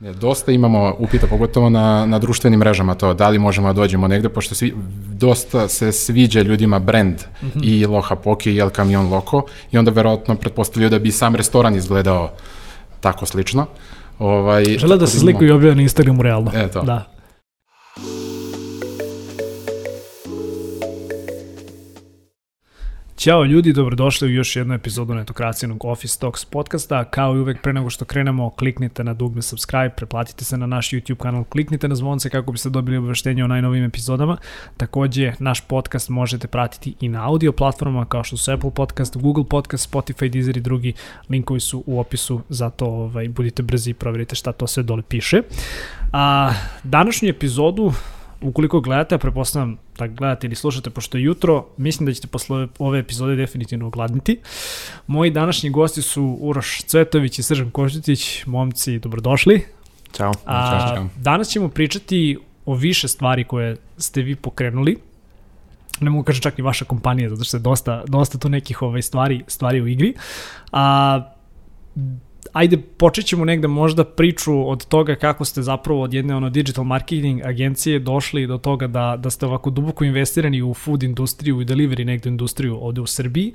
Ne, dosta imamo upita, pogotovo na, na društvenim mrežama to, da li možemo da dođemo negde, pošto svi, dosta se sviđa ljudima brand mm -hmm. i Loha Poki i El Camion Loco i onda verovatno pretpostavljaju da bi sam restoran izgledao tako slično. Ovaj, Žele da se slikuju i objave na Instagramu realno. E, to. Da. Ćao ljudi, dobrodošli u još jednu epizodu netokracijenog Office Talks podcasta. Kao i uvek pre nego što krenemo, kliknite na dugme subscribe, preplatite se na naš YouTube kanal, kliknite na zvonce kako biste dobili obaveštenje o najnovim epizodama. Takođe, naš podcast možete pratiti i na audio platformama kao što su Apple Podcast, Google Podcast, Spotify, Deezer i drugi. Linkovi su u opisu, zato ovaj, budite brzi i proverite šta to sve dole piše. A, današnju epizodu ukoliko gledate, a prepostavljam da gledate ili slušate pošto je jutro, mislim da ćete posle ove epizode definitivno ogladniti. Moji današnji gosti su Uroš Cvetović i Sržan Koštitić. Momci, dobrodošli. Ćao. A, Ćao. Danas ćemo pričati o više stvari koje ste vi pokrenuli. Ne mogu kažem čak i vaša kompanija, zato što je dosta, dosta tu nekih ovaj, stvari, stvari u igri. A, ajde počet ćemo negde možda priču od toga kako ste zapravo od jedne ono digital marketing agencije došli do toga da, da ste ovako duboko investirani u food industriju i delivery negde industriju ovde u Srbiji,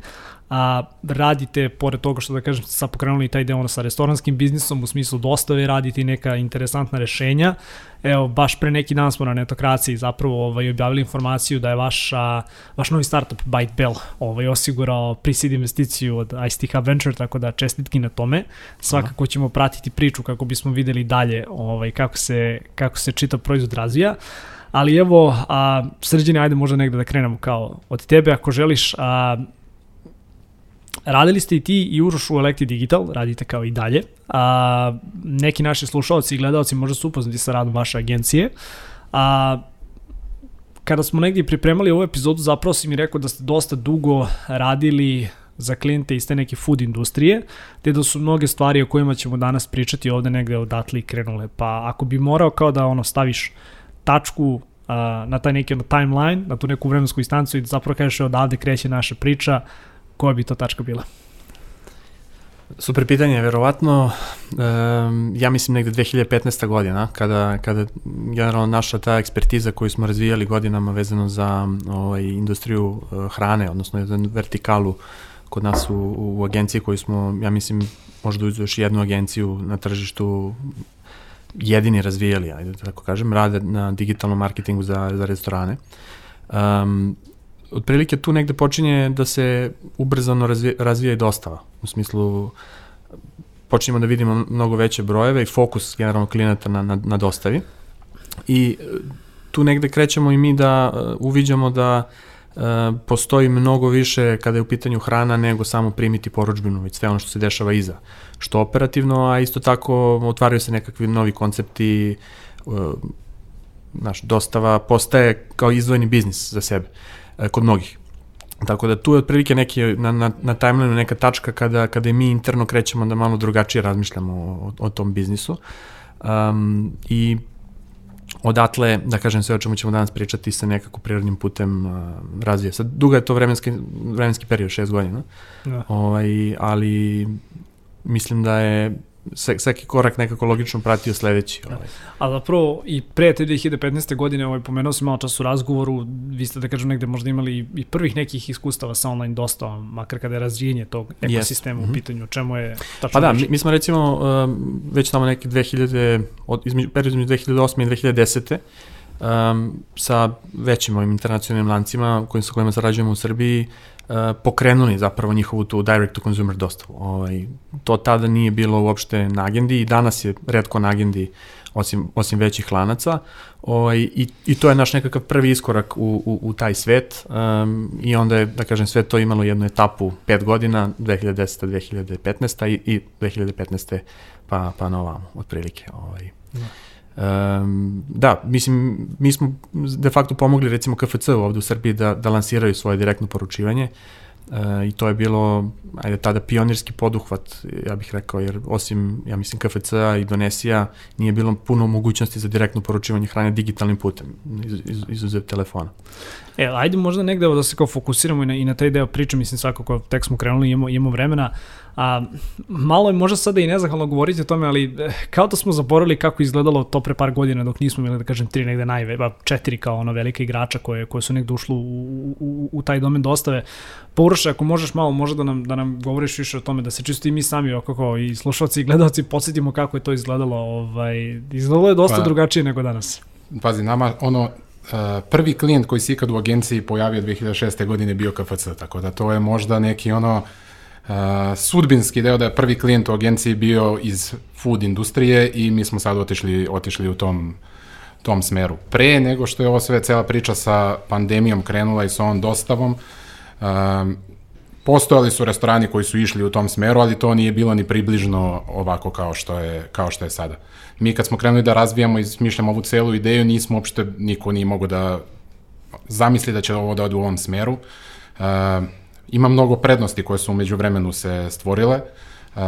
a radite, pored toga što da kažem, sad pokrenuli taj deo ono sa restoranskim biznisom, u smislu dostave, radite neka interesantna rešenja. Evo, baš pre neki dan smo na netokraciji zapravo ovaj, objavili informaciju da je vaš, a, vaš novi startup Byte Bell ovaj, osigurao pre-seed investiciju od ICT Hub Venture, tako da čestitki na tome. Svakako ćemo pratiti priču kako bismo videli dalje ovaj, kako, se, kako se čita proizvod razvija. Ali evo, a, srđene, ajde možda negde da krenemo kao od tebe, ako želiš, a, Radili ste i ti i Uroš u Electi Digital, radite kao i dalje. A, neki naši slušalci i gledalci možda su upoznati sa radom vaše agencije. A, kada smo negdje pripremali ovu epizodu, zapravo si mi rekao da ste dosta dugo radili za klijente iz te neke food industrije, te da su mnoge stvari o kojima ćemo danas pričati ovde negde odatle i krenule. Pa ako bi morao kao da ono staviš tačku uh, na taj neki ono, timeline, na tu neku vremensku instancu i da zapravo kažeš odavde kreće naša priča, koja bi to tačka bila? Super pitanje, verovatno, um, ja mislim negde 2015. godina, kada, kada generalno naša ta ekspertiza koju smo razvijali godinama vezano za ovaj, industriju uh, hrane, odnosno jedan vertikalu kod nas u, u agenciji koju smo, ja mislim, možda uzu još jednu agenciju na tržištu jedini razvijali, ajde da tako kažem, rade na digitalnom marketingu za, za restorane. Um, otprilike tu negde počinje da se ubrzano razvija, razvija i dostava. U smislu, počinjemo da vidimo mnogo veće brojeve i fokus generalno klijenata na, na, na dostavi. I e, tu negde krećemo i mi da uh, uviđamo da uh, postoji mnogo više kada je u pitanju hrana nego samo primiti poručbinu, već sve ono što se dešava iza. Što operativno, a isto tako otvaraju se nekakvi novi koncepti, uh, naš, dostava postaje kao izdvojeni biznis za sebe. E, kod mnogih. Tako da tu je otprilike neki, na, na, na timeline neka tačka kada, kada mi interno krećemo da malo drugačije razmišljamo o, o tom biznisu. Um, I odatle, da kažem sve o čemu ćemo danas pričati se nekako prirodnim putem uh, razvija. Sad, duga je to vremenski, vremenski period, šest godina, da. ovaj, ali mislim da je svaki korak nekako logično pratio sledeći. Da. Ovaj. A zapravo i pre te 2015. godine, ovaj, pomenuo sam malo čas u razgovoru, vi ste da kažem negde možda imali i prvih nekih iskustava sa online dostavom, makar kada je razvijenje tog ekosistema yes. u mhm. pitanju, čemu je tačno Pa da, mi, mi smo recimo um, već tamo neke 2000, od, između, između 2008. i 2010 um, sa većim ovim internacionalnim lancima kojim, sa kojima sarađujemo u Srbiji pokrenuli zapravo njihovu tu direct to consumer dostavu. Ovaj, to tada nije bilo uopšte na agendi i danas je redko na agendi osim, osim većih lanaca ovaj, i, i to je naš nekakav prvi iskorak u, u, u taj svet um, i onda je, da kažem, sve to imalo jednu etapu pet godina, 2010. 2015. i, i 2015. pa, pa na ovamo, otprilike. Ovaj. Da. Da, mislim, mi smo de facto pomogli recimo KFC ovde u Srbiji da, da lansiraju svoje direktno poručivanje. uh, i to je bilo, ajde, tada pionirski poduhvat, ja bih rekao, jer osim, ja mislim, KFC-a i Donesija nije bilo puno mogućnosti za direktno poručivanje hrane digitalnim putem, iz, iz, izuzev telefona. E, ajde možda negde da se kao fokusiramo i na, i na taj deo priče, mislim svakako tek smo krenuli, imamo, imamo vremena, A, malo je možda sada i nezahvalno govoriti o tome, ali eh, kao da smo zaboravili kako izgledalo to pre par godina dok nismo imali, da kažem, tri negde najve, ba četiri kao ono velike igrača koje, koje su negde ušli u, u, u taj domen dostave. Pouroše, ako možeš malo, možda da nam, da nam govoriš više o tome, da se čisto i mi sami, kako i slušalci i gledalci, podsjetimo kako je to izgledalo. Ovaj, izgledalo je dosta pa, drugačije nego danas. Pazi, nama ono, Uh, prvi klijent koji se ikad u agenciji pojavio 2006. godine bio KFC, tako da to je možda neki ono uh, sudbinski deo da je prvi klijent u agenciji bio iz food industrije i mi smo sad otišli, otišli u tom, tom smeru. Pre nego što je ovo sve cela priča sa pandemijom krenula i sa ovom dostavom, uh, postojali su restorani koji su išli u tom smeru, ali to nije bilo ni približno ovako kao što je, kao što je sada. Mi kad smo krenuli da razvijamo i smišljamo ovu celu ideju, nismo uopšte, niko nije mogo da zamisli da će ovo da ode u ovom smeru. Uh, ima mnogo prednosti koje su umeđu vremenu se stvorile. Uh,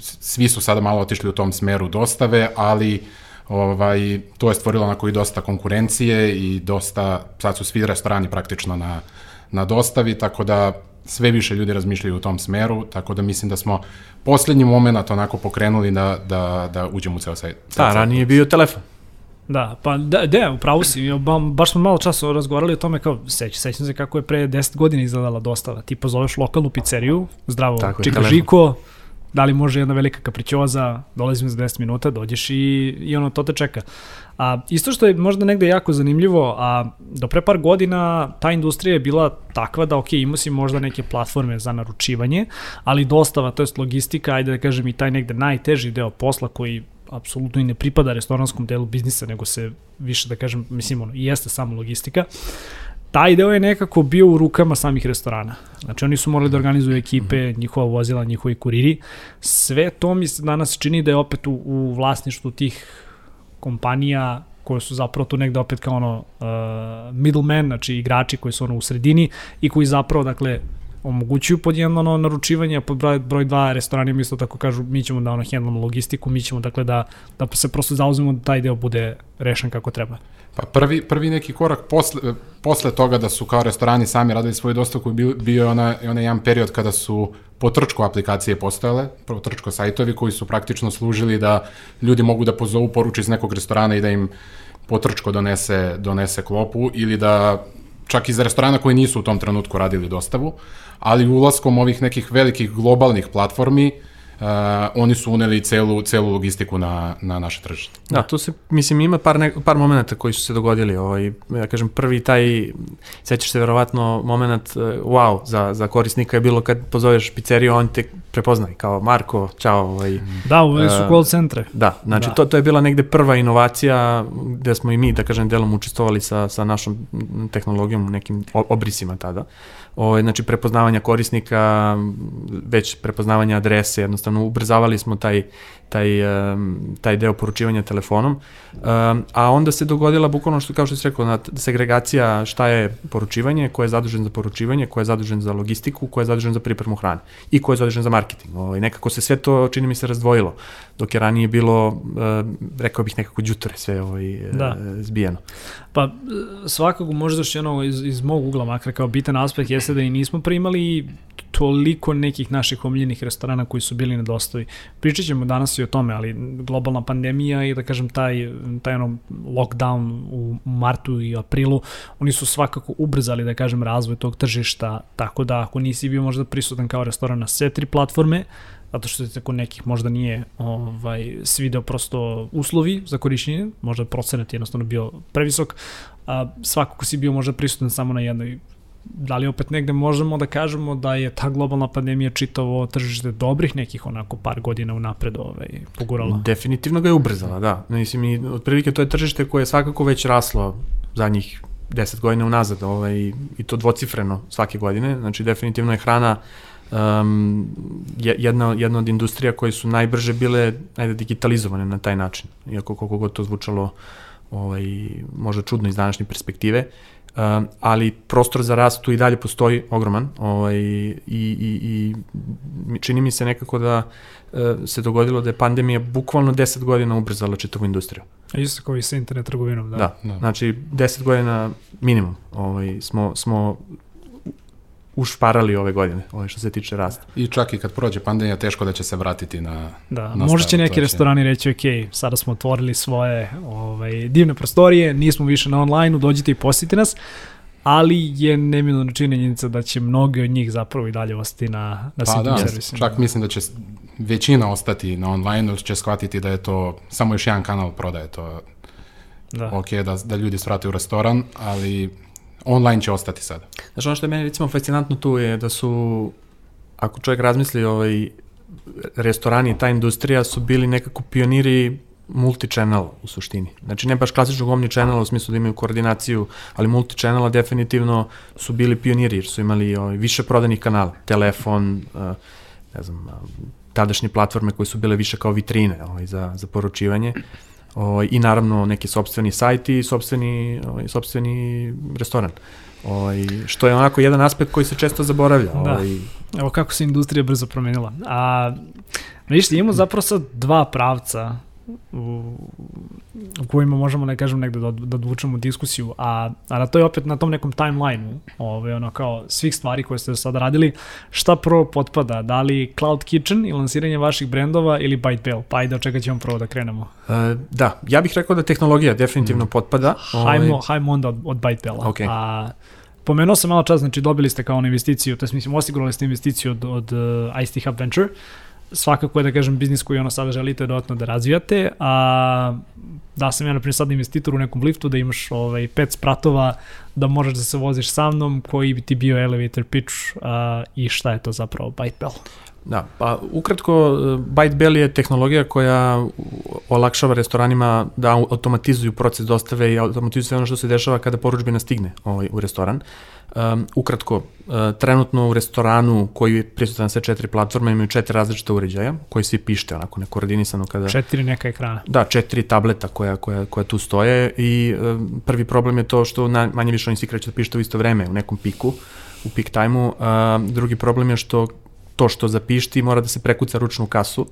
svi su sada malo otišli u tom smeru dostave, ali ovaj, to je stvorilo onako i dosta konkurencije i dosta, sad su svi restorani praktično na, na dostavi, tako da sve više ljudi razmišljaju u tom smeru, tako da mislim da smo poslednji moment onako pokrenuli da, da, da uđemo u ceo sajt. Da, ranije je bio telefon. Da, pa da, da upravo si, baš smo malo časa razgovarali o tome kao, seć, sećam se kako je pre 10 godina izgledala dostava, ti pozoveš lokalnu pizzeriju, zdravo, Tako Čika Žiko, da li može jedna velika kaprićoza, dolazim za 10 minuta, dođeš i, i ono, to te čeka. A, isto što je možda negde jako zanimljivo, a do pre par godina ta industrija je bila takva da, ok, imao si možda neke platforme za naručivanje, ali dostava, to je logistika, ajde da kažem i taj negde najteži deo posla koji apsolutno i ne pripada restoranskom delu biznisa, nego se više da kažem, mislim, ono, i jeste samo logistika taj deo je nekako bio u rukama samih restorana. Znači oni su morali da organizuju ekipe, mhm. njihova vozila, njihovi kuriri. Sve to mi se danas čini da je opet u, u vlasništvu tih kompanija koje su zapravo tu negde opet kao ono uh, middleman, znači igrači koji su ono u sredini i koji zapravo, dakle, omogućuju pod jedno ono naručivanje, a pod broj, broj dva restorani isto tako kažu mi ćemo da ono handlamo logistiku, mi ćemo dakle da, da se prosto zauzmemo da taj deo bude rešen kako treba. Pa prvi, prvi neki korak posle, posle toga da su kao restorani sami radili svoju dostavu, bio, bio je ona, onaj jedan period kada su potrčko aplikacije postojale, potrčko sajtovi koji su praktično služili da ljudi mogu da pozovu poruči iz nekog restorana i da im potrčko donese, donese klopu ili da čak iz restorana koji nisu u tom trenutku radili dostavu, ali ulaskom ovih nekih velikih globalnih platformi uh, uh, oni su uneli celu, celu logistiku na, na naše tržište. Da, tu se, mislim, ima par, ne, par momenta koji su se dogodili. Ovaj, ja kažem, prvi taj, sećaš se verovatno moment, uh, wow, za, za korisnika je bilo kad pozoveš pizzeriju, on te prepoznaj kao Marko, čao. Ovaj, da, uveli su uh, call centre. Da, znači da. To, to je bila negde prva inovacija gde smo i mi, da kažem, delom učestvovali sa, sa našom tehnologijom, nekim obrisima tada. Uh, ovaj, znači prepoznavanja korisnika, već prepoznavanja adrese, jednostavno ubrzavali smo taj, taj, taj deo poručivanja telefonom, a onda se dogodila bukvalno što, kao što si rekao, segregacija šta je poručivanje, ko je zadužen za poručivanje, ko je zadužen za logistiku, ko je zadužen za pripremu hrane i ko je zadužen za marketing. Ovaj, nekako se sve to, čini mi se, razdvojilo, dok je ranije bilo, rekao bih, nekako džutore sve ovaj, da. zbijeno. Pa svakako možda još jedno iz, iz mog ugla makar kao bitan aspekt jeste da i nismo primali toliko nekih naših omiljenih restorana koji su bili na dostavi. Pričat ćemo danas i o tome, ali globalna pandemija i da kažem taj, taj ono lockdown u martu i aprilu, oni su svakako ubrzali da kažem razvoj tog tržišta, tako da ako nisi bio možda prisutan kao restoran na sve tri platforme, zato što se kod nekih možda nije ovaj, svideo prosto uslovi za korišćenje, možda procenat jednostavno bio previsok, a svakako si bio možda prisutan samo na jednoj da li opet negde možemo da kažemo da je ta globalna pandemija čitavo tržište dobrih nekih onako par godina unapred ovaj, pogurala? Definitivno ga je ubrzala, da. Mislim, i otprilike to je tržište koje je svakako već raslo zadnjih 10 godina unazad ovaj, i to dvocifreno svake godine. Znači, definitivno je hrana um, jedna, jedna od industrija koje su najbrže bile ajde, digitalizovane na taj način. Iako koliko god to zvučalo ovaj, možda čudno iz današnje perspektive. Um, ali prostor za rast tu i dalje postoji ogroman ovaj, i, i, i čini mi se nekako da uh, se dogodilo da je pandemija bukvalno 10 godina ubrzala čitavu industriju. A isto kao i sa internet trgovinom, da. Da, da. znači 10 godina minimum ovaj, smo, smo ušparali ove godine, ovaj što se tiče rasta. I čak i kad prođe pandemija, teško da će se vratiti na Da, na možda će neki to restorani reći, ok, sada smo otvorili svoje ovaj, divne prostorije, nismo više na online-u, dođite i posjetite nas, ali je neminovna činjenica da će mnogi od njih zapravo i dalje ostati na, na Pa da, servisima. čak mislim da će većina ostati na online, jer će shvatiti da je to samo još jedan kanal prodaje. To Da. ok da, da ljudi svrate u restoran, ali online će ostati sada. Znaš, ono što je meni recimo fascinantno tu je da su, ako čovjek razmisli, ovaj, restorani i ta industrija su bili nekako pioniri multi-channel u suštini. Znači ne baš klasičnog omni-channela u smislu da imaju koordinaciju, ali multi-channela definitivno su bili pioniri jer su imali ovaj, više prodanih kanala, telefon, uh, ne znam, uh, tadašnje platforme koje su bile više kao vitrine ovaj, za, za poručivanje. Ovaj, I naravno neki sobstveni sajti i sobstveni, ovaj, sobstveni restoran. Ovaj, što je onako jedan aspekt koji se često zaboravlja. Da. Ovaj, Evo kako se industrija brzo promenila. A, vidiš, imamo zapravo sad dva pravca u, kojima možemo, ne kažem, negde da, da odvučemo diskusiju, a, a na to je opet na tom nekom timeline-u, ovaj, ono kao svih stvari koje ste do sada radili, šta prvo potpada, da li Cloud Kitchen i lansiranje vaših brendova ili Byte Bell? Pa ajde, od čega ćemo prvo da krenemo? e, da, ja bih rekao da tehnologija definitivno potpada. Ovaj, Hajmo, hajmo onda od, od Byte Bella. Ok. A, pomenuo sam malo čas, znači dobili ste kao investiciju, to je mislim osigurali ste investiciju od, od uh, ICT Hub Venture, svakako je da kažem biznis koji ono sada želite dodatno da razvijate, a da sam ja na primjer sad investitor u nekom liftu da imaš ovaj, pet spratova, da možeš da se voziš sa mnom, koji bi ti bio elevator pitch a, i šta je to zapravo Byte Bell? Da, pa ukratko, e, Byte Bell je tehnologija koja olakšava restoranima da automatizuju proces dostave i automatizuju sve ono što se dešava kada poručbina stigne ovaj, u restoran. Um, ukratko, uh, trenutno u restoranu koji je prisutan sve četiri platforme imaju četiri različita uređaja koji svi pište onako nekoordinisano kada... Četiri neka ekrana. Da, četiri tableta koja, koja, koja tu stoje i e, prvi problem je to što na, manje više oni svi kreću da pište u isto vreme u nekom piku, u peak time-u. A, drugi problem je što to što zapišti mora da se prekuca ručno u kasu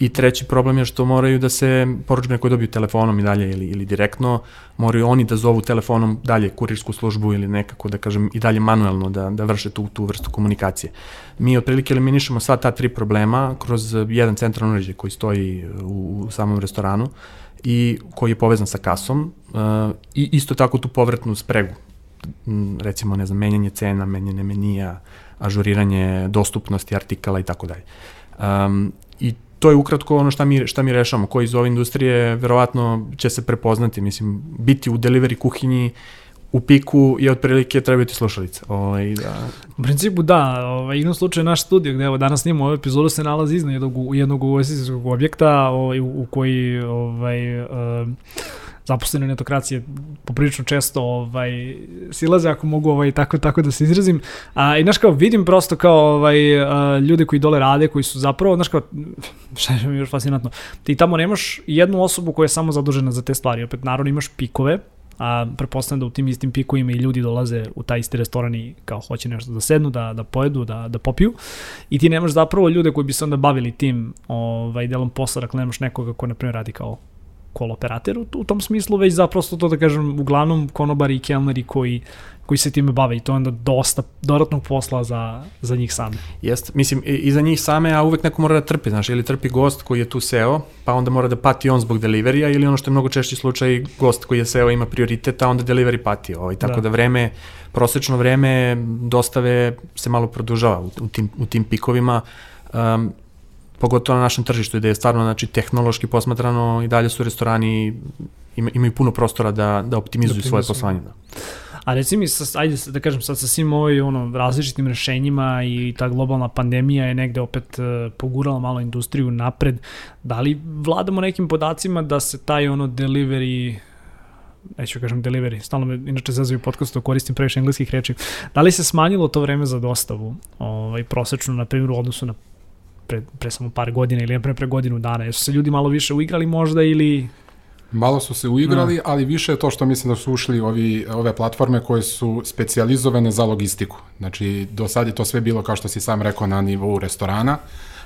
i treći problem je što moraju da se poručbine koje dobiju telefonom i dalje ili, ili direktno, moraju oni da zovu telefonom dalje kurirsku službu ili nekako da kažem i dalje manuelno da, da vrše tu, tu vrstu komunikacije. Mi otprilike eliminišemo sva ta tri problema kroz jedan centralni uređaj koji stoji u, u samom restoranu i koji je povezan sa kasom uh, i isto tako tu povratnu spregu m, recimo ne znam menjanje cena, menjanje menija, ažuriranje dostupnosti artikala i tako dalje. Um, I to je ukratko ono šta mi, šta mi rešamo, koji iz ove industrije verovatno će se prepoznati, mislim, biti u delivery kuhinji u piku je otprilike treba biti slušalica. Ovaj, da, U principu da, ovaj, igrom slučaju naš studio gde evo danas snimamo ovu epizodu se nalazi iznad jednog, jednog ugostiteljskog objekta ovaj, u, u koji ovaj, uh, zaposlene netokracije poprilično često ovaj silaze ako mogu ovaj tako tako da se izrazim. A i znaš kao vidim prosto kao ovaj a, ljude koji dole rade, koji su zapravo znaš kao šta je mi još fascinantno. Ti tamo nemaš jednu osobu koja je samo zadužena za te stvari. Opet naravno imaš pikove, a pretpostavljam da u tim istim pikovima i ljudi dolaze u taj isti restoran i kao hoće nešto da sednu, da, da pojedu, da, da popiju i ti nemaš zapravo ljude koji bi se onda bavili tim ovaj, delom posla, dakle nemaš nekoga ko na primjer radi kao call operator u, u tom smislu, već zapravo to da kažem uglavnom konobari i kelneri koji, koji se time bave i to je onda dosta dodatnog posla za, za njih same. Jeste, mislim, i, i za njih same, a uvek neko mora da trpi, znaš, ili trpi gost koji je tu seo, pa onda mora da pati on zbog deliverija, ili ono što je mnogo češći slučaj, gost koji je seo ima prioritet, a onda delivery pati. Ovaj, tako da. Da. da vreme, prosečno vreme dostave se malo produžava u, u, tim, u tim pikovima, um, pogotovo na našem tržištu gde je stvarno znači, tehnološki posmatrano i dalje su restorani ima, imaju puno prostora da, da optimizuju Da svoje poslovanje. Da. A reci mi, sa, ajde da kažem sad sa svim ovim ono, različitim rešenjima i ta globalna pandemija je negde opet uh, pogurala malo industriju napred. Da li vladamo nekim podacima da se taj ono delivery neću kažem delivery, stalno me inače zazivaju podcastu, koristim previše engleskih reči. Da li se smanjilo to vreme za dostavu, ovaj, prosečno, na primjer, u odnosu na pre, pre samo par godina ili pre, pre godinu dana? Jesu se ljudi malo više uigrali možda ili... Malo su se uigrali, ali više je to što mislim da su ušli ovi, ove platforme koje su specijalizovane za logistiku. Znači, do sad je to sve bilo, kao što si sam rekao, na nivou restorana,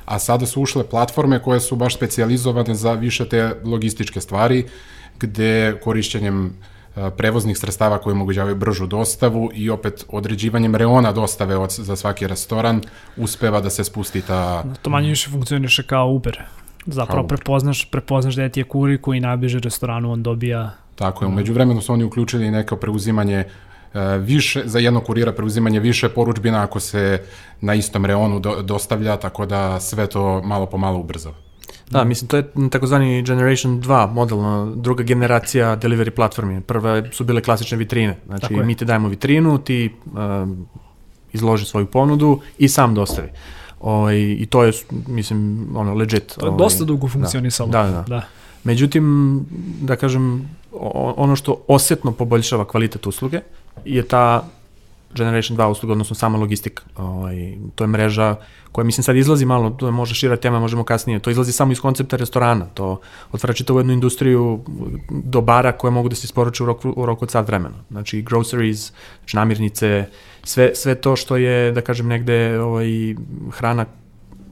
a sada su ušle platforme koje su baš specijalizovane za više te logističke stvari, gde korišćenjem prevoznih sredstava koji omogućavaju bržu dostavu i opet određivanjem reona dostave od, za svaki restoran uspeva da se spusti ta... To manje više funkcioniše kao Uber. Zapravo prepoznaš, prepoznaš da je ti je kurir koji najbliže restoranu, on dobija... Tako je, umeđu vremenu su oni uključili neko preuzimanje više, za jednog kurira preuzimanje više poručbina ako se na istom reonu do, dostavlja, tako da sve to malo po malo ubrzava. Da, mislim, to je takozvani Generation 2 model, druga generacija delivery platformi. Prve su bile klasične vitrine. Znači, mi ti dajemo vitrinu, ti um, izloži svoju ponudu i sam dostavi. Ovaj, I to je, mislim, ono, legit. To je ovaj, dosta dugo funkcionisalo. Da, da, da. da. Međutim, da kažem, ono što osetno poboljšava kvalitet usluge je ta Generation 2 usluga, odnosno sama logistika. Ovaj, to je mreža koja, mislim, sad izlazi malo, to je možda šira tema, možemo kasnije, to izlazi samo iz koncepta restorana, to otvara čitavu jednu industriju dobara koje mogu da se isporuče u roku, u roku od sad vremena. Znači, groceries, znači namirnice, sve, sve to što je, da kažem, negde ovaj, hrana,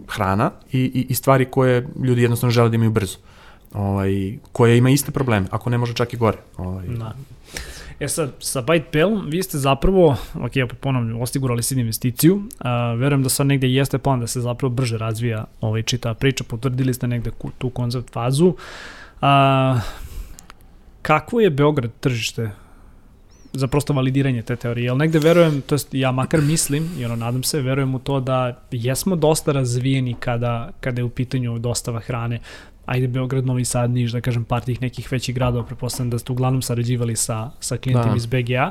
hrana i, i, i stvari koje ljudi jednostavno žele da imaju brzo. Ovaj, koja ima iste probleme, ako ne može čak i gore. Ovaj. Da. E sad, sa BytePal vi ste zapravo, ok, ja ponovno, osigurali ste investiciju, uh, verujem da sad negde jeste plan da se zapravo brže razvija ovaj, čita priča, potvrdili ste negde tu koncept fazu. Uh, kakvo je Beograd tržište za prosto validiranje te teorije, jel negde verujem, to jest ja makar mislim, i ono nadam se, verujem u to da jesmo dosta razvijeni kada, kada je u pitanju dostava hrane, ajde Beograd, Novi Sad, Niš, da kažem par tih nekih većih gradova, prepostavljam da ste uglavnom sarađivali sa, sa klijentima da. iz BGA,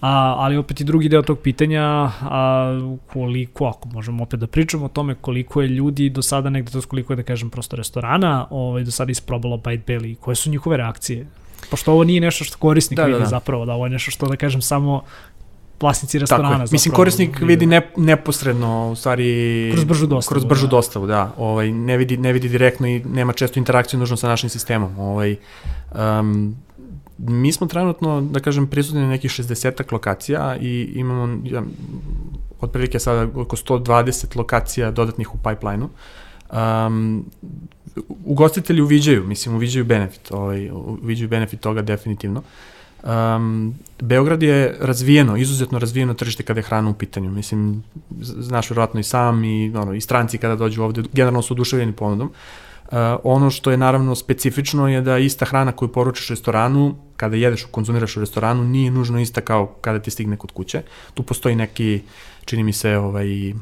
a, ali opet i drugi deo tog pitanja, a, koliko, ako možemo opet da pričamo o tome, koliko je ljudi do sada negde, to koliko je da kažem prosto restorana, ovaj, do sada isprobalo Bite Belly, koje su njihove reakcije? Pošto ovo nije nešto što korisnik da, vidi da, da. zapravo, da ovo je nešto što da kažem samo vlasnici restorana. Tako je. Zapravo, Mislim, korisnik vidi ne, neposredno, u stvari... Kroz bržu dostavu. Kroz bržu da. dostavu, da. Ovaj, ne, vidi, ne vidi direktno i nema često interakciju nužno sa našim sistemom. Ovaj, um, mi smo trenutno, da kažem, prisutni na nekih 60 lokacija i imamo ja, otprilike sada oko 120 lokacija dodatnih u pipeline-u. Um, ugostitelji uviđaju, mislim, uviđaju benefit, ovaj, uviđaju benefit toga definitivno. Uh, Um, Beograd je razvijeno, izuzetno razvijeno tržište kada je hrana u pitanju. Mislim, znaš verovatno i sam i, ono, i stranci kada dođu ovde, generalno su oduševljeni ponudom. Uh, ono što je naravno specifično je da ista hrana koju poručiš u restoranu, kada jedeš, konzumiraš u restoranu, nije nužno ista kao kada ti stigne kod kuće. Tu postoji neki, čini mi se, ovaj, uh,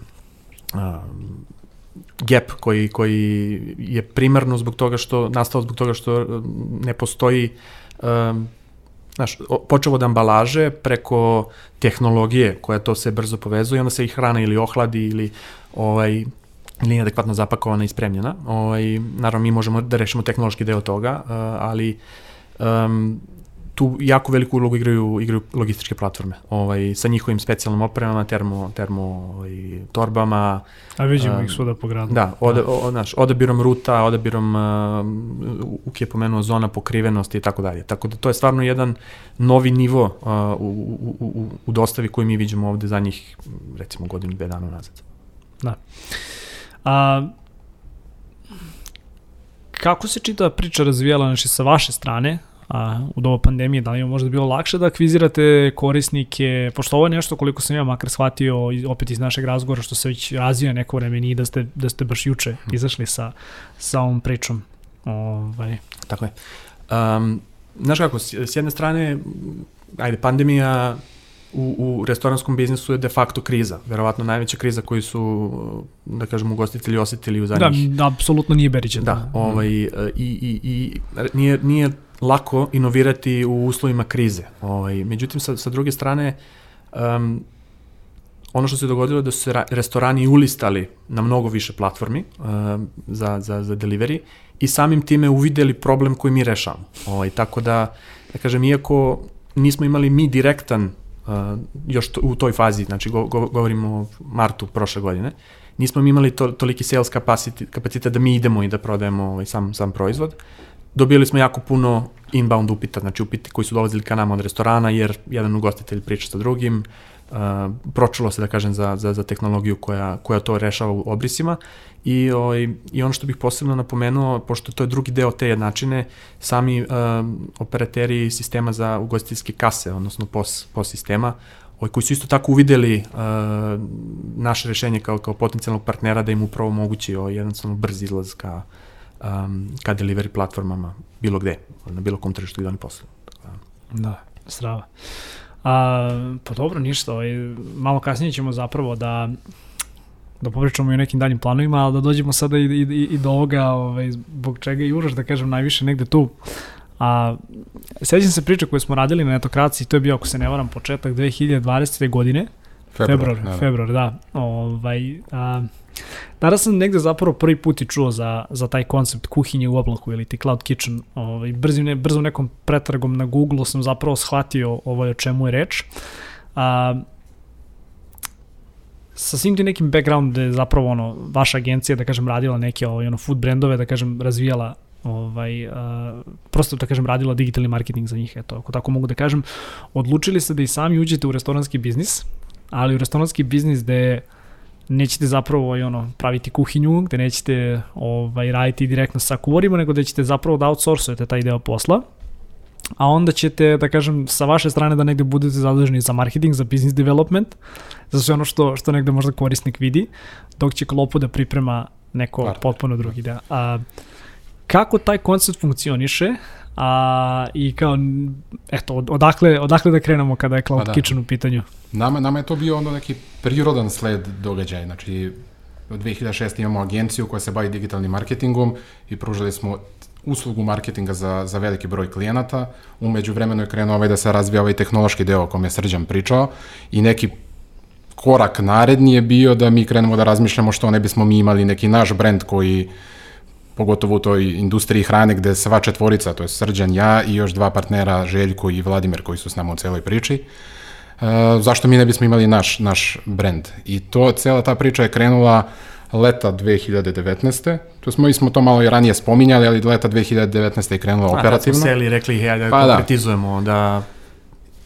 gap koji, koji je primarno zbog toga što, nastao zbog toga što ne postoji um, znaš, počeo od ambalaže preko tehnologije koja to se brzo povezuje, onda se i hrana ili ohladi ili ovaj, ili adekvatno zapakovana i spremljena. Ovaj, naravno, mi možemo da rešimo tehnološki deo toga, ali um, tu jako veliku ulogu igraju, igraju logističke platforme, ovaj, sa njihovim specijalnim opremama, termo, termo ovaj, torbama. A vidimo um, ih svuda po gradu. Da, oda, da. O, znaš, odabirom ruta, odabirom, uh, Uk je pomenuo zona pokrivenosti i tako dalje. Tako da to je stvarno jedan novi nivo uh, u, u, u, u dostavi koji mi vidimo ovde za njih, recimo, godinu, dve dana nazad. Da. A, kako se čita priča razvijala znači, sa vaše strane, a, u doba pandemije, da li je možda bilo lakše da akvizirate korisnike, pošto ovo je nešto koliko sam ja makar shvatio opet iz našeg razgovora što se već razvija neko vreme nije da ste, da ste baš juče hm. izašli sa, sa ovom pričom. Ovaj. Tako je. Um, znaš kako, s, jedne strane, ajde, pandemija u, u restoranskom biznisu je de facto kriza. Verovatno najveća kriza koju su, da kažem, ugostitelji osetili u zadnjih... Da, apsolutno nije Berićan. Da, ovaj, i, i, i nije, nije lako inovirati u uslovima krize. Ovaj, međutim, sa, sa druge strane, um, ono što se dogodilo je da su se restorani ulistali na mnogo više platformi um, za, za, za delivery i samim time uvideli problem koji mi rešavamo. Ovaj, tako da, da kažem, iako nismo imali mi direktan uh, još to, u toj fazi, znači go, go, govorimo o martu prošle godine, nismo mi imali to, toliki sales kapacitet, kapacitet da mi idemo i da prodajemo ovaj, sam, sam proizvod. Uh, dobili smo jako puno inbound upita, znači upiti koji su dolazili ka nama od restorana, jer jedan ugostitelj priča sa drugim, pročulo se, da kažem, za, za, za tehnologiju koja, koja to rešava u obrisima. I, o, ovaj, I ono što bih posebno napomenuo, pošto to je drugi deo te jednačine, sami uh, operateri sistema za ugostiteljske kase, odnosno POS, POS sistema, ovaj, koji su isto tako uvideli uh, naše rešenje kao, kao potencijalnog partnera da im upravo mogući ovaj, jednostavno brz izlaz ka, um, ka delivery platformama bilo gde, na bilo kom tržištu gde oni posluju. Da, strava. A, pa dobro, ništa, ovaj, malo kasnije ćemo zapravo da da popričamo i o nekim daljim planovima, ali da dođemo sada i, i, i do ovoga, ovaj, zbog čega i uraš, da kažem, najviše negde tu. A, sećam se priče koje smo radili na netokraciji, to je bio, ako se ne varam, početak 2020. godine, februar, februar, da, da. februar, da. Ovaj, a, Danas sam negde zapravo prvi put i čuo za, za taj koncept kuhinje u oblaku ili ti cloud kitchen. Ovaj, brzim, ne, brzom nekom pretragom na Google sam zapravo shvatio ovaj, o čemu je reč. A, sa svim tim nekim background da je zapravo ono, vaša agencija, da kažem, radila neke ovaj, ono, food brandove, da kažem, razvijala ovaj, uh, prosto da kažem radila digitalni marketing za njih, eto, ako tako mogu da kažem, odlučili ste da i sami uđete u restoranski biznis, ali u restoranski biznis gde nećete zapravo ovaj, ono, praviti kuhinju, gde nećete ovaj, raditi direktno sa kuvarima, nego da ćete zapravo da outsourcujete taj deo posla, a onda ćete, da kažem, sa vaše strane da negde budete zaduženi za marketing, za business development, za sve ono što, što negde možda korisnik vidi, dok će klopu da priprema neko potpuno drugi deo. A, kako taj koncept funkcioniše a, i kao, eto, odakle, odakle da krenemo kada je Cloud pa da. Kitchen u pitanju? Nama, nama je to bio onda neki prirodan sled događaja, znači od 2006. imamo agenciju koja se bavi digitalnim marketingom i pružali smo uslugu marketinga za, za veliki broj klijenata. Umeđu vremenu je krenuo ovaj da se razvija ovaj tehnološki deo o kom je Srđan pričao i neki korak naredni je bio da mi krenemo da razmišljamo što ne bismo mi imali neki naš brend koji pogotovo u toj industriji hrane gde sva četvorica, to je Srđan, ja i još dva partnera, Željko i Vladimir koji su s nama u celoj priči, Uh, zašto mi ne bismo imali naš, naš brend. I to, cela ta priča je krenula leta 2019. To smo, mi smo to malo i ranije spominjali, ali leta 2019. je krenula A, operativno. A, da smo seli i rekli, hej, da pa, da. konkretizujemo, da, da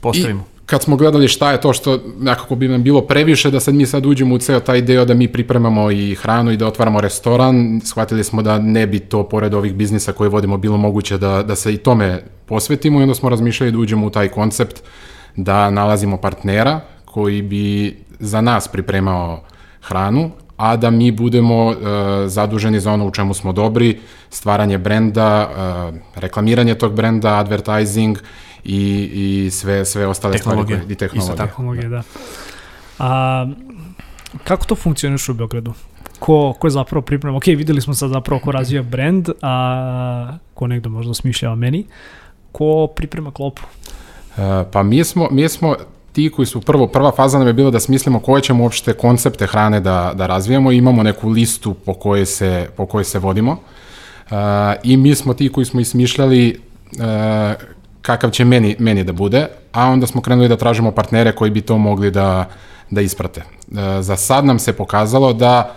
postavimo. I kad smo gledali šta je to što nekako bi nam bilo previše, da sad mi sad uđemo u ceo taj deo da mi pripremamo i hranu i da otvaramo restoran, shvatili smo da ne bi to pored ovih biznisa koje vodimo bilo moguće da, da se i tome posvetimo i onda smo razmišljali da uđemo u taj koncept da nalazimo partnera koji bi za nas pripremao hranu, a da mi budemo uh, zaduženi za ono u čemu smo dobri, stvaranje brenda, uh, reklamiranje tog brenda, advertising i, i sve, sve ostale tehnologije. stvari. Koje, I tehnologije. Isto tehnologije, da. A, kako to funkcioniš u Beogradu? Ko, ko je zapravo priprema? Ok, videli smo sad zapravo ko razvija brand, a ko negde možda smišljava meni. Ko priprema klopu? Uh, pa mi smo, mi smo ti koji su prvo, prva faza nam je bila da smislimo koje ćemo uopšte koncepte hrane da, da razvijamo i imamo neku listu po kojoj se, po kojoj se vodimo. Uh, I mi smo ti koji smo ismišljali uh, kakav će meni, meni da bude, a onda smo krenuli da tražimo partnere koji bi to mogli da, da isprate. Uh, za sad nam se pokazalo da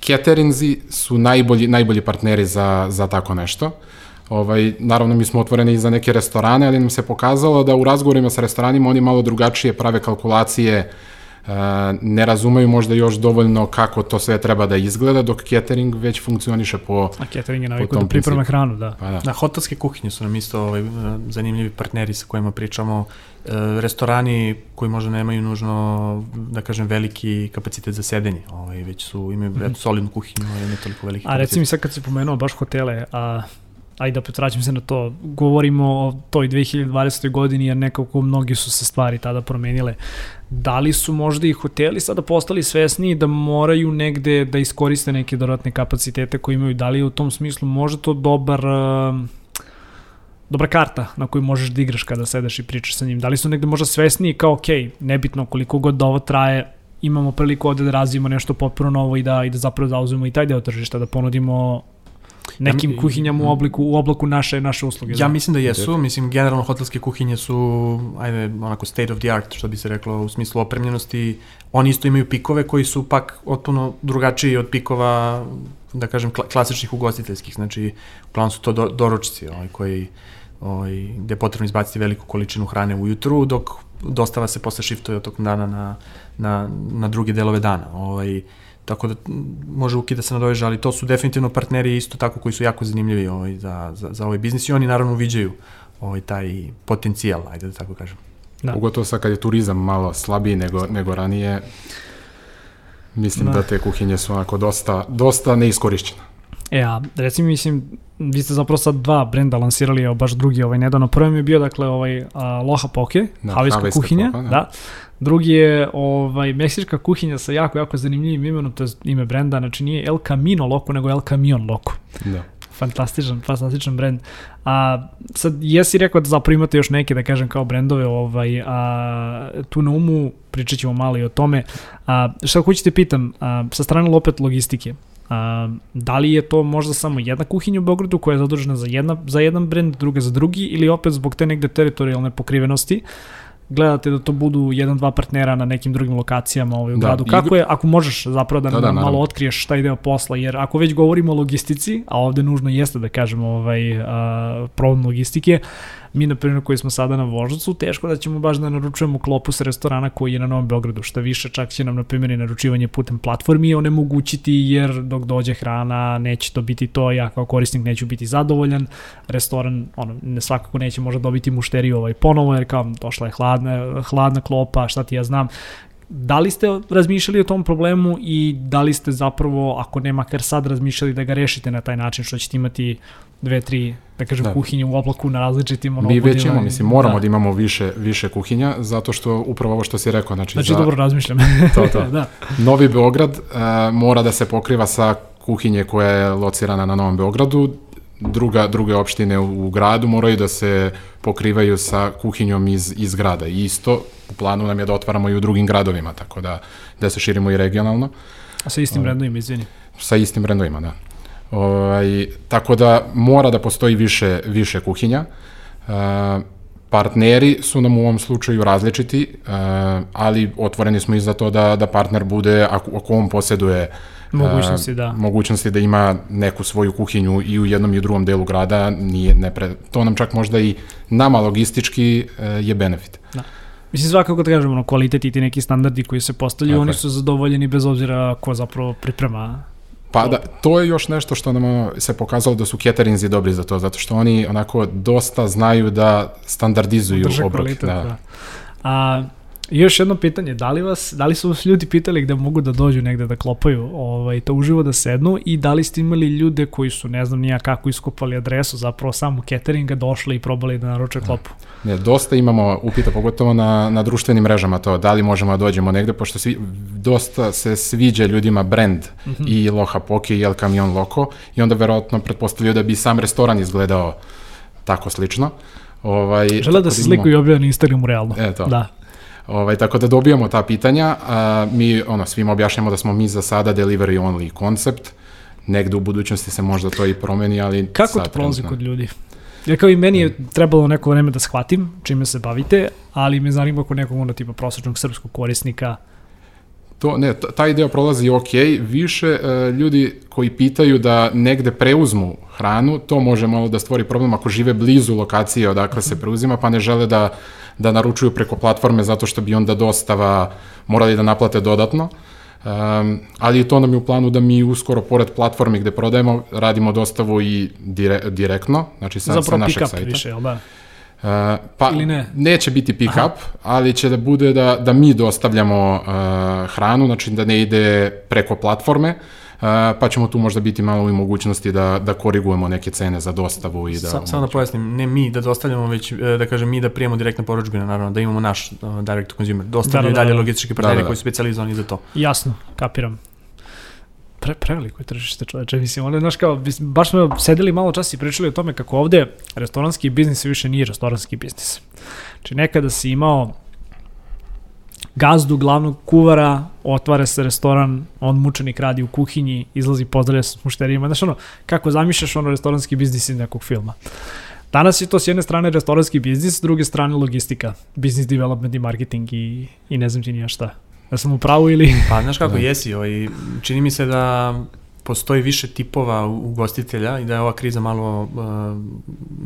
cateringzi su najbolji, najbolji partneri za, za tako nešto. Uh, Ovaj, naravno, mi smo otvoreni i za neke restorane, ali nam se pokazalo da u razgovorima sa restoranima oni malo drugačije prave kalkulacije, e, ne razumeju možda još dovoljno kako to sve treba da izgleda, dok catering već funkcioniše po A catering je navikao da priprema hranu, da. Pa da. da. hotelske kuhinje su nam isto ovaj, zanimljivi partneri sa kojima pričamo. E, restorani koji možda nemaju nužno, da kažem, veliki kapacitet za sedenje, ovaj, već su, imaju mm -hmm. solidnu kuhinju, ali ne toliko veliki A recimo sad kad si pomenuo baš hotele, a ajde opet vraćam se na to, govorimo o toj 2020. godini jer nekako mnogi su se stvari tada promenile. Da li su možda i hoteli sada postali svesni da moraju negde da iskoriste neke dodatne kapacitete koje imaju? Da li je u tom smislu možda to dobar dobra karta na koju možeš da igraš kada sedeš i pričaš sa njim? Da li su negde možda svesni kao, ok, nebitno koliko god da ovo traje, imamo priliku ovde da razvijemo nešto potpuno novo i da, i da zapravo zauzmemo i taj deo tržišta, da ponudimo nekim ja, kuhinjama u obliku u oblaku naše naše usluge. Ja da. mislim da jesu, mislim generalno hotelske kuhinje su ajde onako state of the art što bi se reklo u smislu opremljenosti. Oni isto imaju pikove koji su pak otpuno drugačiji od pikova da kažem klasičnih ugostiteljskih, znači plan su to do, doručci, ovaj koji ovaj, gde je potrebno izbaciti veliku količinu hrane ujutru, dok dostava se posle shiftuje od tog dana na, na, na druge delove dana. Ovaj, tako da može ukida se nadoveža, ali to su definitivno partneri isto tako koji su jako zanimljivi ovaj, za, za, za ovaj biznis i oni naravno uviđaju ovaj, taj potencijal, ajde da tako kažem. Da. Ugotovo sad kad je turizam malo slabiji nego, nego ranije, mislim da. da te kuhinje su onako dosta, dosta neiskorišćene. E, a recimo, mislim, vi ste zapravo sad dva brenda lansirali, evo baš drugi ovaj nedavno. Prvi mi je bio, dakle, ovaj a, Loha Poke, da, havijska kuhinja, poka, da. da. Drugi je ovaj, meksička kuhinja sa jako, jako zanimljivim imenom, to je ime brenda, znači nije El Camino Loco, nego El Camion Loco. Da fantastičan, fantastičan brend. A sad jesi rekao da zapravo imate još neke da kažem kao brendove, ovaj a tu na umu pričat ćemo malo i o tome. A šta hoćete pitam, a, sa strane opet logistike. A, da li je to možda samo jedna kuhinja u Beogradu koja je zadužena za, jedna, za jedan brend, druga za drugi ili opet zbog te negde teritorijalne pokrivenosti? Gledate da to budu jedan, dva partnera na nekim drugim lokacijama ovaj, u da, gradu. Kako je, ako možeš zapravo da, da, da malo otkriješ šta ide posla, jer ako već govorimo o logistici, a ovde nužno jeste da kažemo ovaj, a, problem logistike, Mi, na primjer, koji smo sada na Voždovcu, teško da ćemo baš da naručujemo klopu sa restorana koji je na Novom Beogradu. Šta više, čak će nam, na primjer, i naručivanje putem platformi onemogućiti, jer dok dođe hrana, neće to biti to, ja kao korisnik neću biti zadovoljan. Restoran, ono, ne svakako neće možda dobiti mušteriju ovaj ponovo, jer kao došla je hladna, hladna klopa, šta ti ja znam, da li ste razmišljali o tom problemu i da li ste zapravo, ako ne makar sad, razmišljali da ga rešite na taj način što ćete imati dve, tri, da kažem, da. kuhinje u oblaku na različitim ono, Mi već imamo, mislim, moramo da. da imamo više, više kuhinja, zato što upravo ovo što si rekao, znači... Znači, za... dobro razmišljam. to, to. da. Novi Beograd uh, mora da se pokriva sa kuhinje koja je locirana na Novom Beogradu, druga, druge opštine u, u gradu moraju da se pokrivaju sa kuhinjom iz, iz grada. I isto u planu nam je da otvaramo i u drugim gradovima, tako da, da se širimo i regionalno. A sa istim brendovima, izvini? Sa istim brendovima, da. Ovaj, tako da mora da postoji više, više kuhinja. E, partneri su nam u ovom slučaju različiti, e, ali otvoreni smo i za to da, da partner bude, ako, ako on posjeduje mogućnosti da. mogućnosti da ima neku svoju kuhinju i u jednom i u drugom delu grada, nije, ne pre, to nam čak možda i nama logistički e, je benefit. Da. Mislim, svakako da kažemo, ono, kvalitet i ti neki standardi koji se postavljaju, oni su zadovoljeni bez obzira ko zapravo priprema Pa da, to je još nešto što nam se pokazalo da su caterinzi dobri za to, zato što oni onako dosta znaju da standardizuju obrok. da. da. A, I još jedno pitanje, da li, vas, da li su vas ljudi pitali gde mogu da dođu negde da klopaju, ovaj, to uživo da sednu i da li ste imali ljude koji su, ne znam nija kako iskopali adresu, zapravo samo cateringa, došli i probali da naruče da. klopu? Ne, dosta imamo upita, pogotovo na, na društvenim mrežama to, da li možemo da dođemo negde, pošto svi, dosta se sviđa ljudima brand mm -hmm. i Loha Poke i El Camion Loco i onda verovatno pretpostavljaju da bi sam restoran izgledao tako slično. Ovaj, Žele da se sliku i objave na Instagramu realno. E, to. Da. Ovaj, tako da dobijamo ta pitanja, a, mi ono, svima objašnjamo da smo mi za sada delivery only koncept, negde u budućnosti se možda to i promeni, ali... Kako to prolazi kod ljudi? Ja kao i meni je trebalo neko vreme da shvatim čime se bavite, ali me zanima ako nekog onda tipa prosječnog srpskog korisnika. To, ne, taj deo prolazi ok, više e, ljudi koji pitaju da negde preuzmu hranu, to može malo da stvori problem ako žive blizu lokacije odakle se preuzima, pa ne žele da da naručuju preko platforme zato što bi onda dostava morali da naplate dodatno. Um, ali to nam je u planu da mi uskoro, pored platformi gde prodajemo, radimo dostavu i dire, direktno, znači sa, Zapravo sa našeg sajta. više, jel da? Uh, pa Ili ne? neće biti pick up, ali će da bude da, da mi dostavljamo uh, hranu, znači da ne ide preko platforme, uh, pa ćemo tu možda biti malo i mogućnosti da, da korigujemo neke cene za dostavu i da... Sa, samo da pojasnim, ne mi da dostavljamo, već e, da kažem mi da prijemo direktne poručbine, naravno, da imamo naš uh, direct to consumer. Dostavljaju da, da, da, dalje logistički partneri da, da, da. koji su specializovani za to. Jasno, kapiram pre, preveliko je tržište čoveče, mislim, ono, znaš kao, baš smo sedeli malo čas i pričali o tome kako ovde restoranski biznis više nije restoranski biznis. Znači, nekada si imao gazdu, glavnog kuvara, otvara se restoran, on mučenik radi u kuhinji, izlazi, pozdravlja sa mušterijima. Znaš ono, kako zamišljaš ono restoranski biznis iz nekog filma. Danas je to s jedne strane restoranski biznis, s druge strane logistika, business development i marketing i, i ne znam ti nija šta. Ja sam u pravu ili... Pa znaš kako, da. jesi, ovaj, čini mi se da postoji više tipova ugostitelja i da je ova kriza malo uh,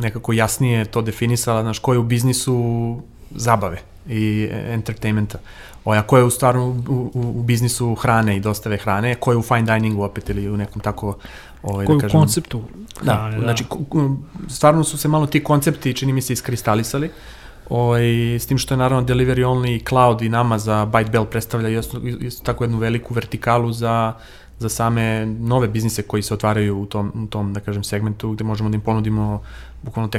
nekako jasnije to definisala, znaš, ko je u biznisu zabave i entertainmenta. Oja, ko je u stvarno u, u, u biznisu hrane i dostave hrane, ko je u fine diningu opet ili u nekom tako ovaj, da kažem, konceptu da, hrane, da, znači stvarno su se malo ti koncepti čini mi se iskristalisali Ovaj, s tim što je naravno delivery only cloud i nama za Byte Bell predstavlja isto, isto tako jednu veliku vertikalu za, za same nove biznise koji se otvaraju u tom, u tom da kažem, segmentu gde možemo da im ponudimo bukvalno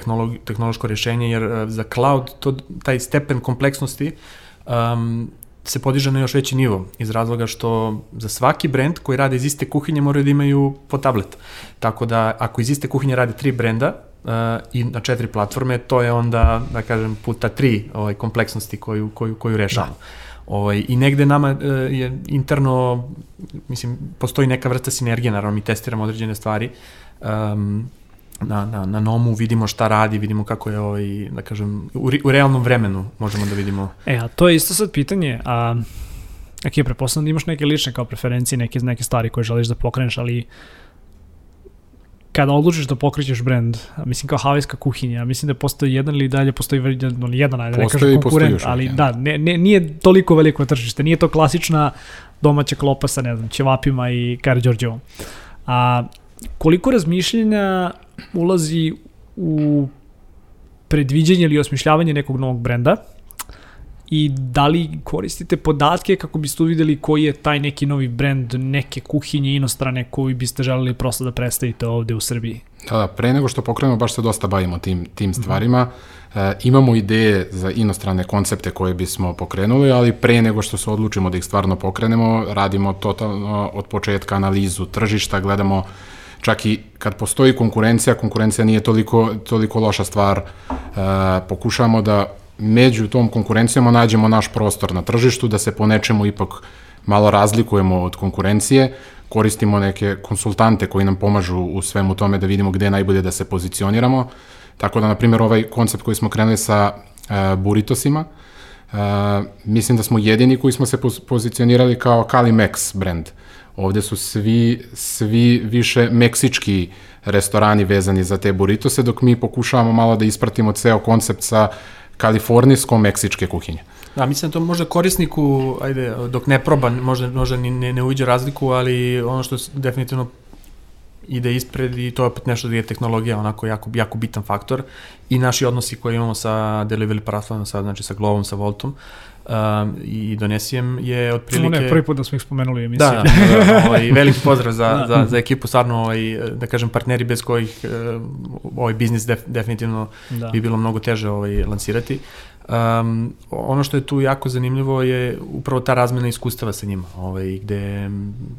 tehnološko rješenje, jer uh, za cloud to, taj stepen kompleksnosti um, se podiže na još veći nivo, iz razloga što za svaki brend koji rade iz iste kuhinje moraju da imaju po tablet. Tako da ako iz iste kuhinje rade tri brenda, uh, i na četiri platforme, to je onda, da kažem, puta tri ovaj, kompleksnosti koju, koju, koju rešavamo. Da. Ovaj, I negde nama uh, je interno, mislim, postoji neka vrsta sinergije, naravno mi testiramo određene stvari, um, na, na, na nomu, vidimo šta radi, vidimo kako je ovaj, da kažem, u, u realnom vremenu možemo da vidimo. E, a to je isto sad pitanje, a ok, preposledam da imaš neke lične kao preferencije, neke, neke stvari koje želiš da pokreneš, ali kada odlučiš da pokrećeš brend, mislim kao havajska kuhinja, mislim da postoji jedan ili dalje postoji jedan, jedan ajde, ne kažem konkurent, ali jedan. da, ne, ne, nije toliko veliko tržište, nije to klasična domaća klopa sa, ne znam, ćevapima i Kari Đorđevom. A koliko razmišljenja ulazi u predviđanje ili osmišljavanje nekog novog brenda i da li koristite podatke kako biste uvideli koji je taj neki novi brend neke kuhinje inostrane koji biste želeli prosto da predstavite ovde u Srbiji? Da, da, pre nego što pokrenemo, baš se dosta bavimo tim, tim mhm. stvarima. Mm -hmm. e, imamo ideje za inostrane koncepte koje bismo pokrenuli, ali pre nego što se odlučimo da ih stvarno pokrenemo, radimo totalno od početka analizu tržišta, gledamo čak i kad postoji konkurencija, konkurencija nije toliko, toliko loša stvar, e, pokušamo da među tom konkurencijom nađemo naš prostor na tržištu, da se po nečemu ipak malo razlikujemo od konkurencije, koristimo neke konsultante koji nam pomažu u svemu tome da vidimo gde je najbolje da se pozicioniramo. Tako da, na primjer, ovaj koncept koji smo krenuli sa uh, buritosima, uh, mislim da smo jedini koji smo se pozicionirali kao Kali Max brand. Ovde su svi, svi više meksički restorani vezani za te buritose, dok mi pokušavamo malo da ispratimo ceo koncept sa kalifornijsko-meksičke kuhinje. Da, mislim da to možda korisniku, ajde, dok ne proba, možda, možda ni, ne, ne uđe razliku, ali ono što definitivno ide ispred i to je opet nešto da je tehnologija onako jako, jako bitan faktor i naši odnosi koje imamo sa delivery platformom, sa, znači sa Glovom, sa Voltom, um, i Donesijem je otprilike... Je prvi put da smo ih spomenuli u emisiji. Da, da, da ovaj, veliki pozdrav za, da. za, za ekipu, stvarno, ovaj, da kažem, partneri bez kojih uh, ovaj biznis def, definitivno da. bi bilo mnogo teže ovaj, lansirati. Um, ono što je tu jako zanimljivo je upravo ta razmena iskustava sa njima, ovaj, gde,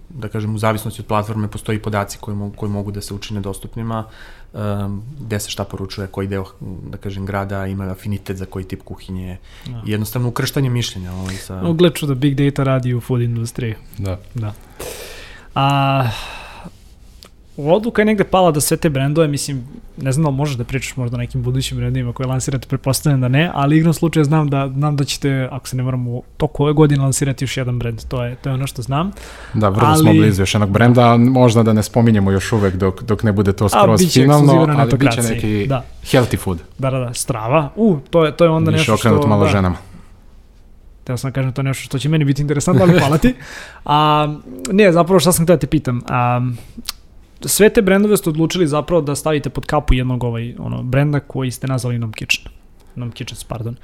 da kažem, u zavisnosti od platforme postoji podaci koji mogu, koji mogu da se učine dostupnima, um, gde se šta poručuje, koji deo, da kažem, grada ima afinitet za koji tip kuhinje, da. i jednostavno ukrštanje mišljenja. Ovaj, sa... No, da big data radi u food industriji. Da. da. A, odluka je negde pala da sve te brendove, mislim, ne znam da možeš da pričaš možda o nekim budućim brendovima koje lansirate, prepostavljam da ne, ali igrom slučaja znam da, znam da ćete, ako se ne moram, u toku ove godine lansirati još jedan brend, to je, to je ono što znam. Da, vrlo ali, smo blizu još jednog brenda, možda da ne spominjemo još uvek dok, dok ne bude to skroz finalno, ali bit će neki da. healthy food. Da, da, da, strava. U, to je, to je onda Više nešto što... Malo da, ženama. Teo sam da kažem to nešto što će meni biti interesantno, ali hvala ti. A, ne, zapravo šta sam htio da te pitam. A, sve te brendove ste odlučili zapravo da stavite pod kapu jednog ovaj, ono, brenda koji ste nazvali Nom Kitchen. Nom Kitchens, pardon.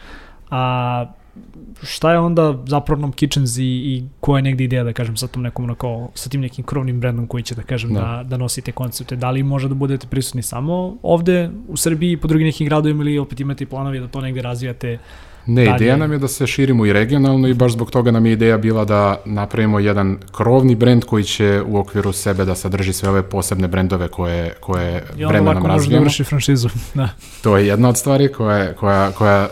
A šta je onda zapravo Nom Kitchens i, i koja je negde ideja, da kažem, sa tom nekom onako, sa tim nekim krovnim brendom koji će, da kažem, da, da, da nosite koncepte? Da li može da budete prisutni samo ovde u Srbiji i po drugim nekim gradovima ili opet imate planovi da to negde razvijate Ne, dalje. ideja nam je da se širimo i regionalno i baš zbog toga nam je ideja bila da napravimo jedan krovni brend koji će u okviru sebe da sadrži sve ove posebne brendove koje, koje. I onda može da vrši franšizu. Da. To je jedna od stvari koja, koja, koja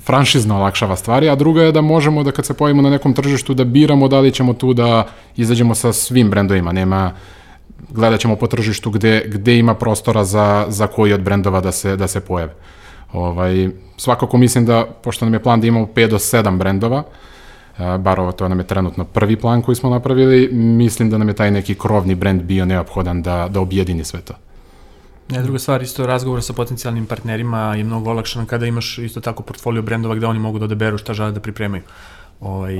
franšizno olakšava stvari, a druga je da možemo da kad se pojavimo na nekom tržištu da biramo da li ćemo tu da izađemo sa svim brendovima. Nema, gledat ćemo po tržištu gde, gde ima prostora za, za koji od brendova da se, da se pojave. Ovaj, svakako mislim da, pošto nam je plan da imamo 5 do 7 brendova, bar ovo to nam je trenutno prvi plan koji smo napravili, mislim da nam je taj neki krovni brand bio neophodan da, da objedini sve to. Ne, druga stvar, isto razgovor sa potencijalnim partnerima je mnogo olakšan kada imaš isto tako portfolio brendova gde oni mogu da odaberu šta žele da pripremaju. Ovaj,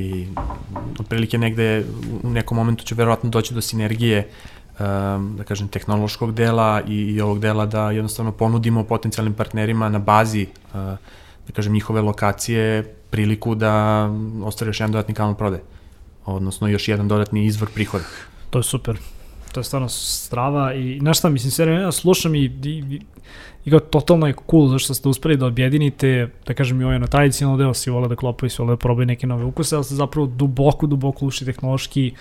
otprilike negde u nekom momentu će verovatno doći do sinergije da kažem, tehnološkog dela i, i ovog dela da jednostavno ponudimo potencijalnim partnerima na bazi uh, da kažem, njihove lokacije priliku da ostvari još jedan dodatni kanal prode, odnosno još jedan dodatni izvor prihoda. To je super. To je stvarno strava i znaš šta, mislim, sve ja slušam i, i, i kao totalno je cool zašto ste uspeli da objedinite, da kažem i ovaj na tradicionalno deo, si vole da klopaju, si vole da probaju neke nove ukuse, ali ste zapravo duboko, duboko ušli tehnološki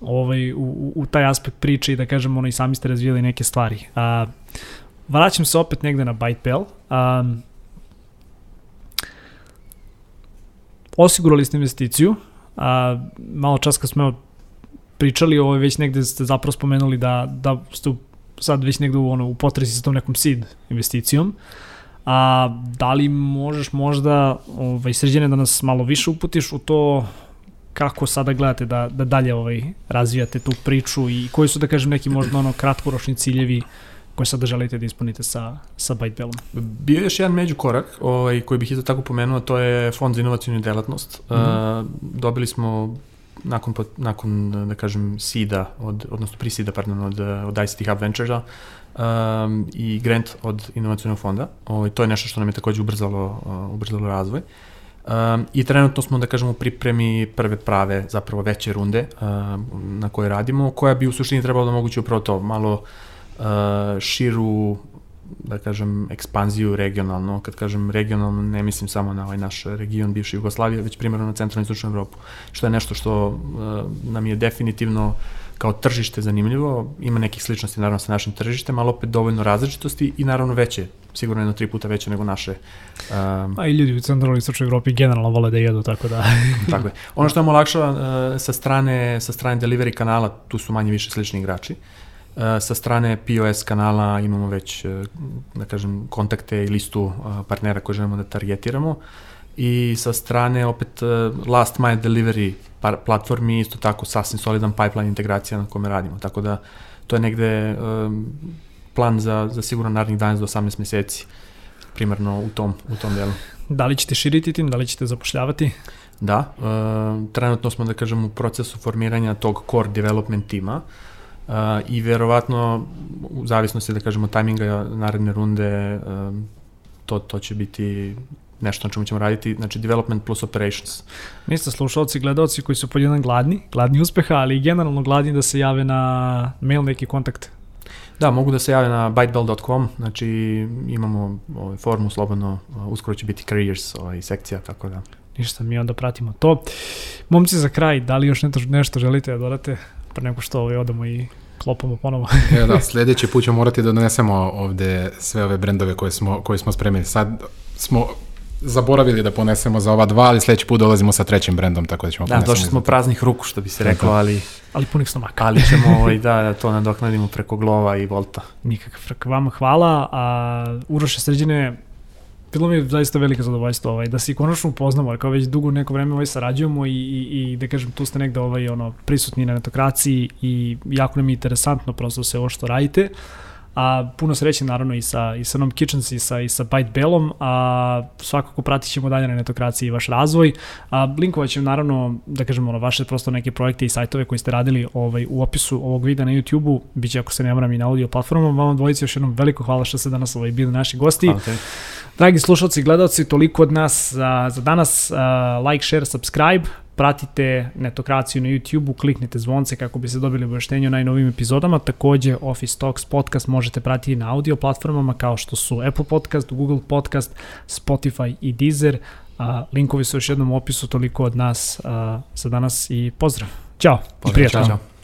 ovaj, u, u taj aspekt priče i da kažem, ono, i sami ste razvijali neke stvari. A, vraćam se opet negde na ByteBell. Um, osigurali ste investiciju, a, malo čas kad smo pričali, ovo već negde ste zapravo spomenuli da, da ste sad već negde u, ono, u potresi sa tom nekom seed investicijom. A da li možeš možda ovaj, sređene da nas malo više uputiš u to kako sada gledate da, da dalje ovaj, razvijate tu priču i koji su, da kažem, neki možda ono kratkoročni ciljevi koje sada želite da ispunite sa, sa ByteBellom? Bio je još jedan međukorak ovaj, koji bih isto tako pomenuo, to je Fond za inovacijnu delatnost. Mm -hmm. uh, dobili smo nakon, nakon da kažem, SIDA, od, odnosno pri SIDA, pardon, od, od ICT Hub Ventures-a um, i grant od inovacijnog fonda. Ovaj, to je nešto što nam je takođe ubrzalo, uh, ubrzalo razvoj. Um, I trenutno smo, da kažemo, u pripremi prve prave, zapravo veće runde um, na koje radimo, koja bi u suštini trebalo da moguće upravo to, malo uh, širu da kažem, ekspanziju regionalno. Kad kažem regionalno, ne mislim samo na ovaj naš region bivše Jugoslavije, već primjerno na centralnu i istočnu Evropu, što je nešto što uh, nam je definitivno kao tržište zanimljivo, ima nekih sličnosti naravno sa našim tržištem, ali opet dovoljno različitosti i naravno veće, sigurno jedno tri puta veće nego naše. Um, A i ljudi u centralnoj i istočnoj Evropi generalno vole da jedu, tako da... tako je. Ono što nam olakšava uh, sa strane, sa strane delivery kanala, tu su manje više slični igrači. Uh, sa strane POS kanala imamo već, e, da kažem, kontakte i listu e, partnera koje želimo da targetiramo i sa strane opet last mile delivery platformi isto tako sasvim solidan pipeline integracija na kome radimo, tako da to je negde plan za, za sigurno narednih 11 do 18 meseci primarno u tom, u tom delu. Da li ćete širiti tim, da li ćete zapošljavati? Da, e, trenutno smo da kažem u procesu formiranja tog core development tima, Uh, i verovatno u zavisnosti da kažemo tajminga naredne runde um, to, to će biti nešto na čemu ćemo raditi, znači development plus operations. Niste slušalci, gledalci koji su podjedan gladni, gladni uspeha, ali i generalno gladni da se jave na mail neki kontakt. Da, mogu da se jave na bytebell.com, znači imamo ovaj, formu slobodno, uskoro će biti careers ovaj, sekcija, tako da. Ništa, mi onda pratimo to. Momci za kraj, da li još nešto, nešto želite da dodate? pre nego što ovaj, odemo i klopamo ponovo. e, da, sledeći put ćemo morati da donesemo ovde sve ove brendove koje smo, koje smo spremili. Sad smo zaboravili da ponesemo za ova dva, ali sledeći put dolazimo sa trećim brendom, tako da ćemo Da, došli smo praznih ruku, što bi se reklo, ali... Ali punih stomaka. Ali ćemo ovaj, da, da to nadoknadimo preko Glova i Volta. Nikakav frk. Vama hvala, a Uroše Sređene, bilo mi je zaista veliko zadovoljstvo ovaj, da se konačno upoznamo, jer kao već dugo neko vreme ovaj sarađujemo i, i, i da kažem tu ste negde ovaj, ono, prisutni na netokraciji i jako nam je interesantno prosto sve ovo što radite. A puno sreće naravno i sa, i sa Nom Kitchens i sa, i sa Byte Bellom, a svakako pratit ćemo dalje na netokraciji vaš razvoj. A, linkovat ćemo naravno, da kažemo, ono, vaše prosto neke projekte i sajtove koji ste radili ovaj, u opisu ovog videa na YouTube-u, bit će ako se ne moram i na audio platformama. Vam dvojici još jednom veliko hvala što ste danas ovaj, bili naši gosti. Te. Dragi slušalci i gledalci, toliko od nas za, za danas. Uh, like, share, subscribe. Pratite Netokraciju na YouTube-u, kliknite zvonce kako bi se dobili obaveštenje o najnovim epizodama. Takođe, Office Talks podcast možete pratiti na audio platformama kao što su Apple Podcast, Google Podcast, Spotify i Deezer. Uh, linkovi su još jednom u opisu, toliko od nas uh, za danas i pozdrav. Ćao pozdrav, i prijatno. Čao.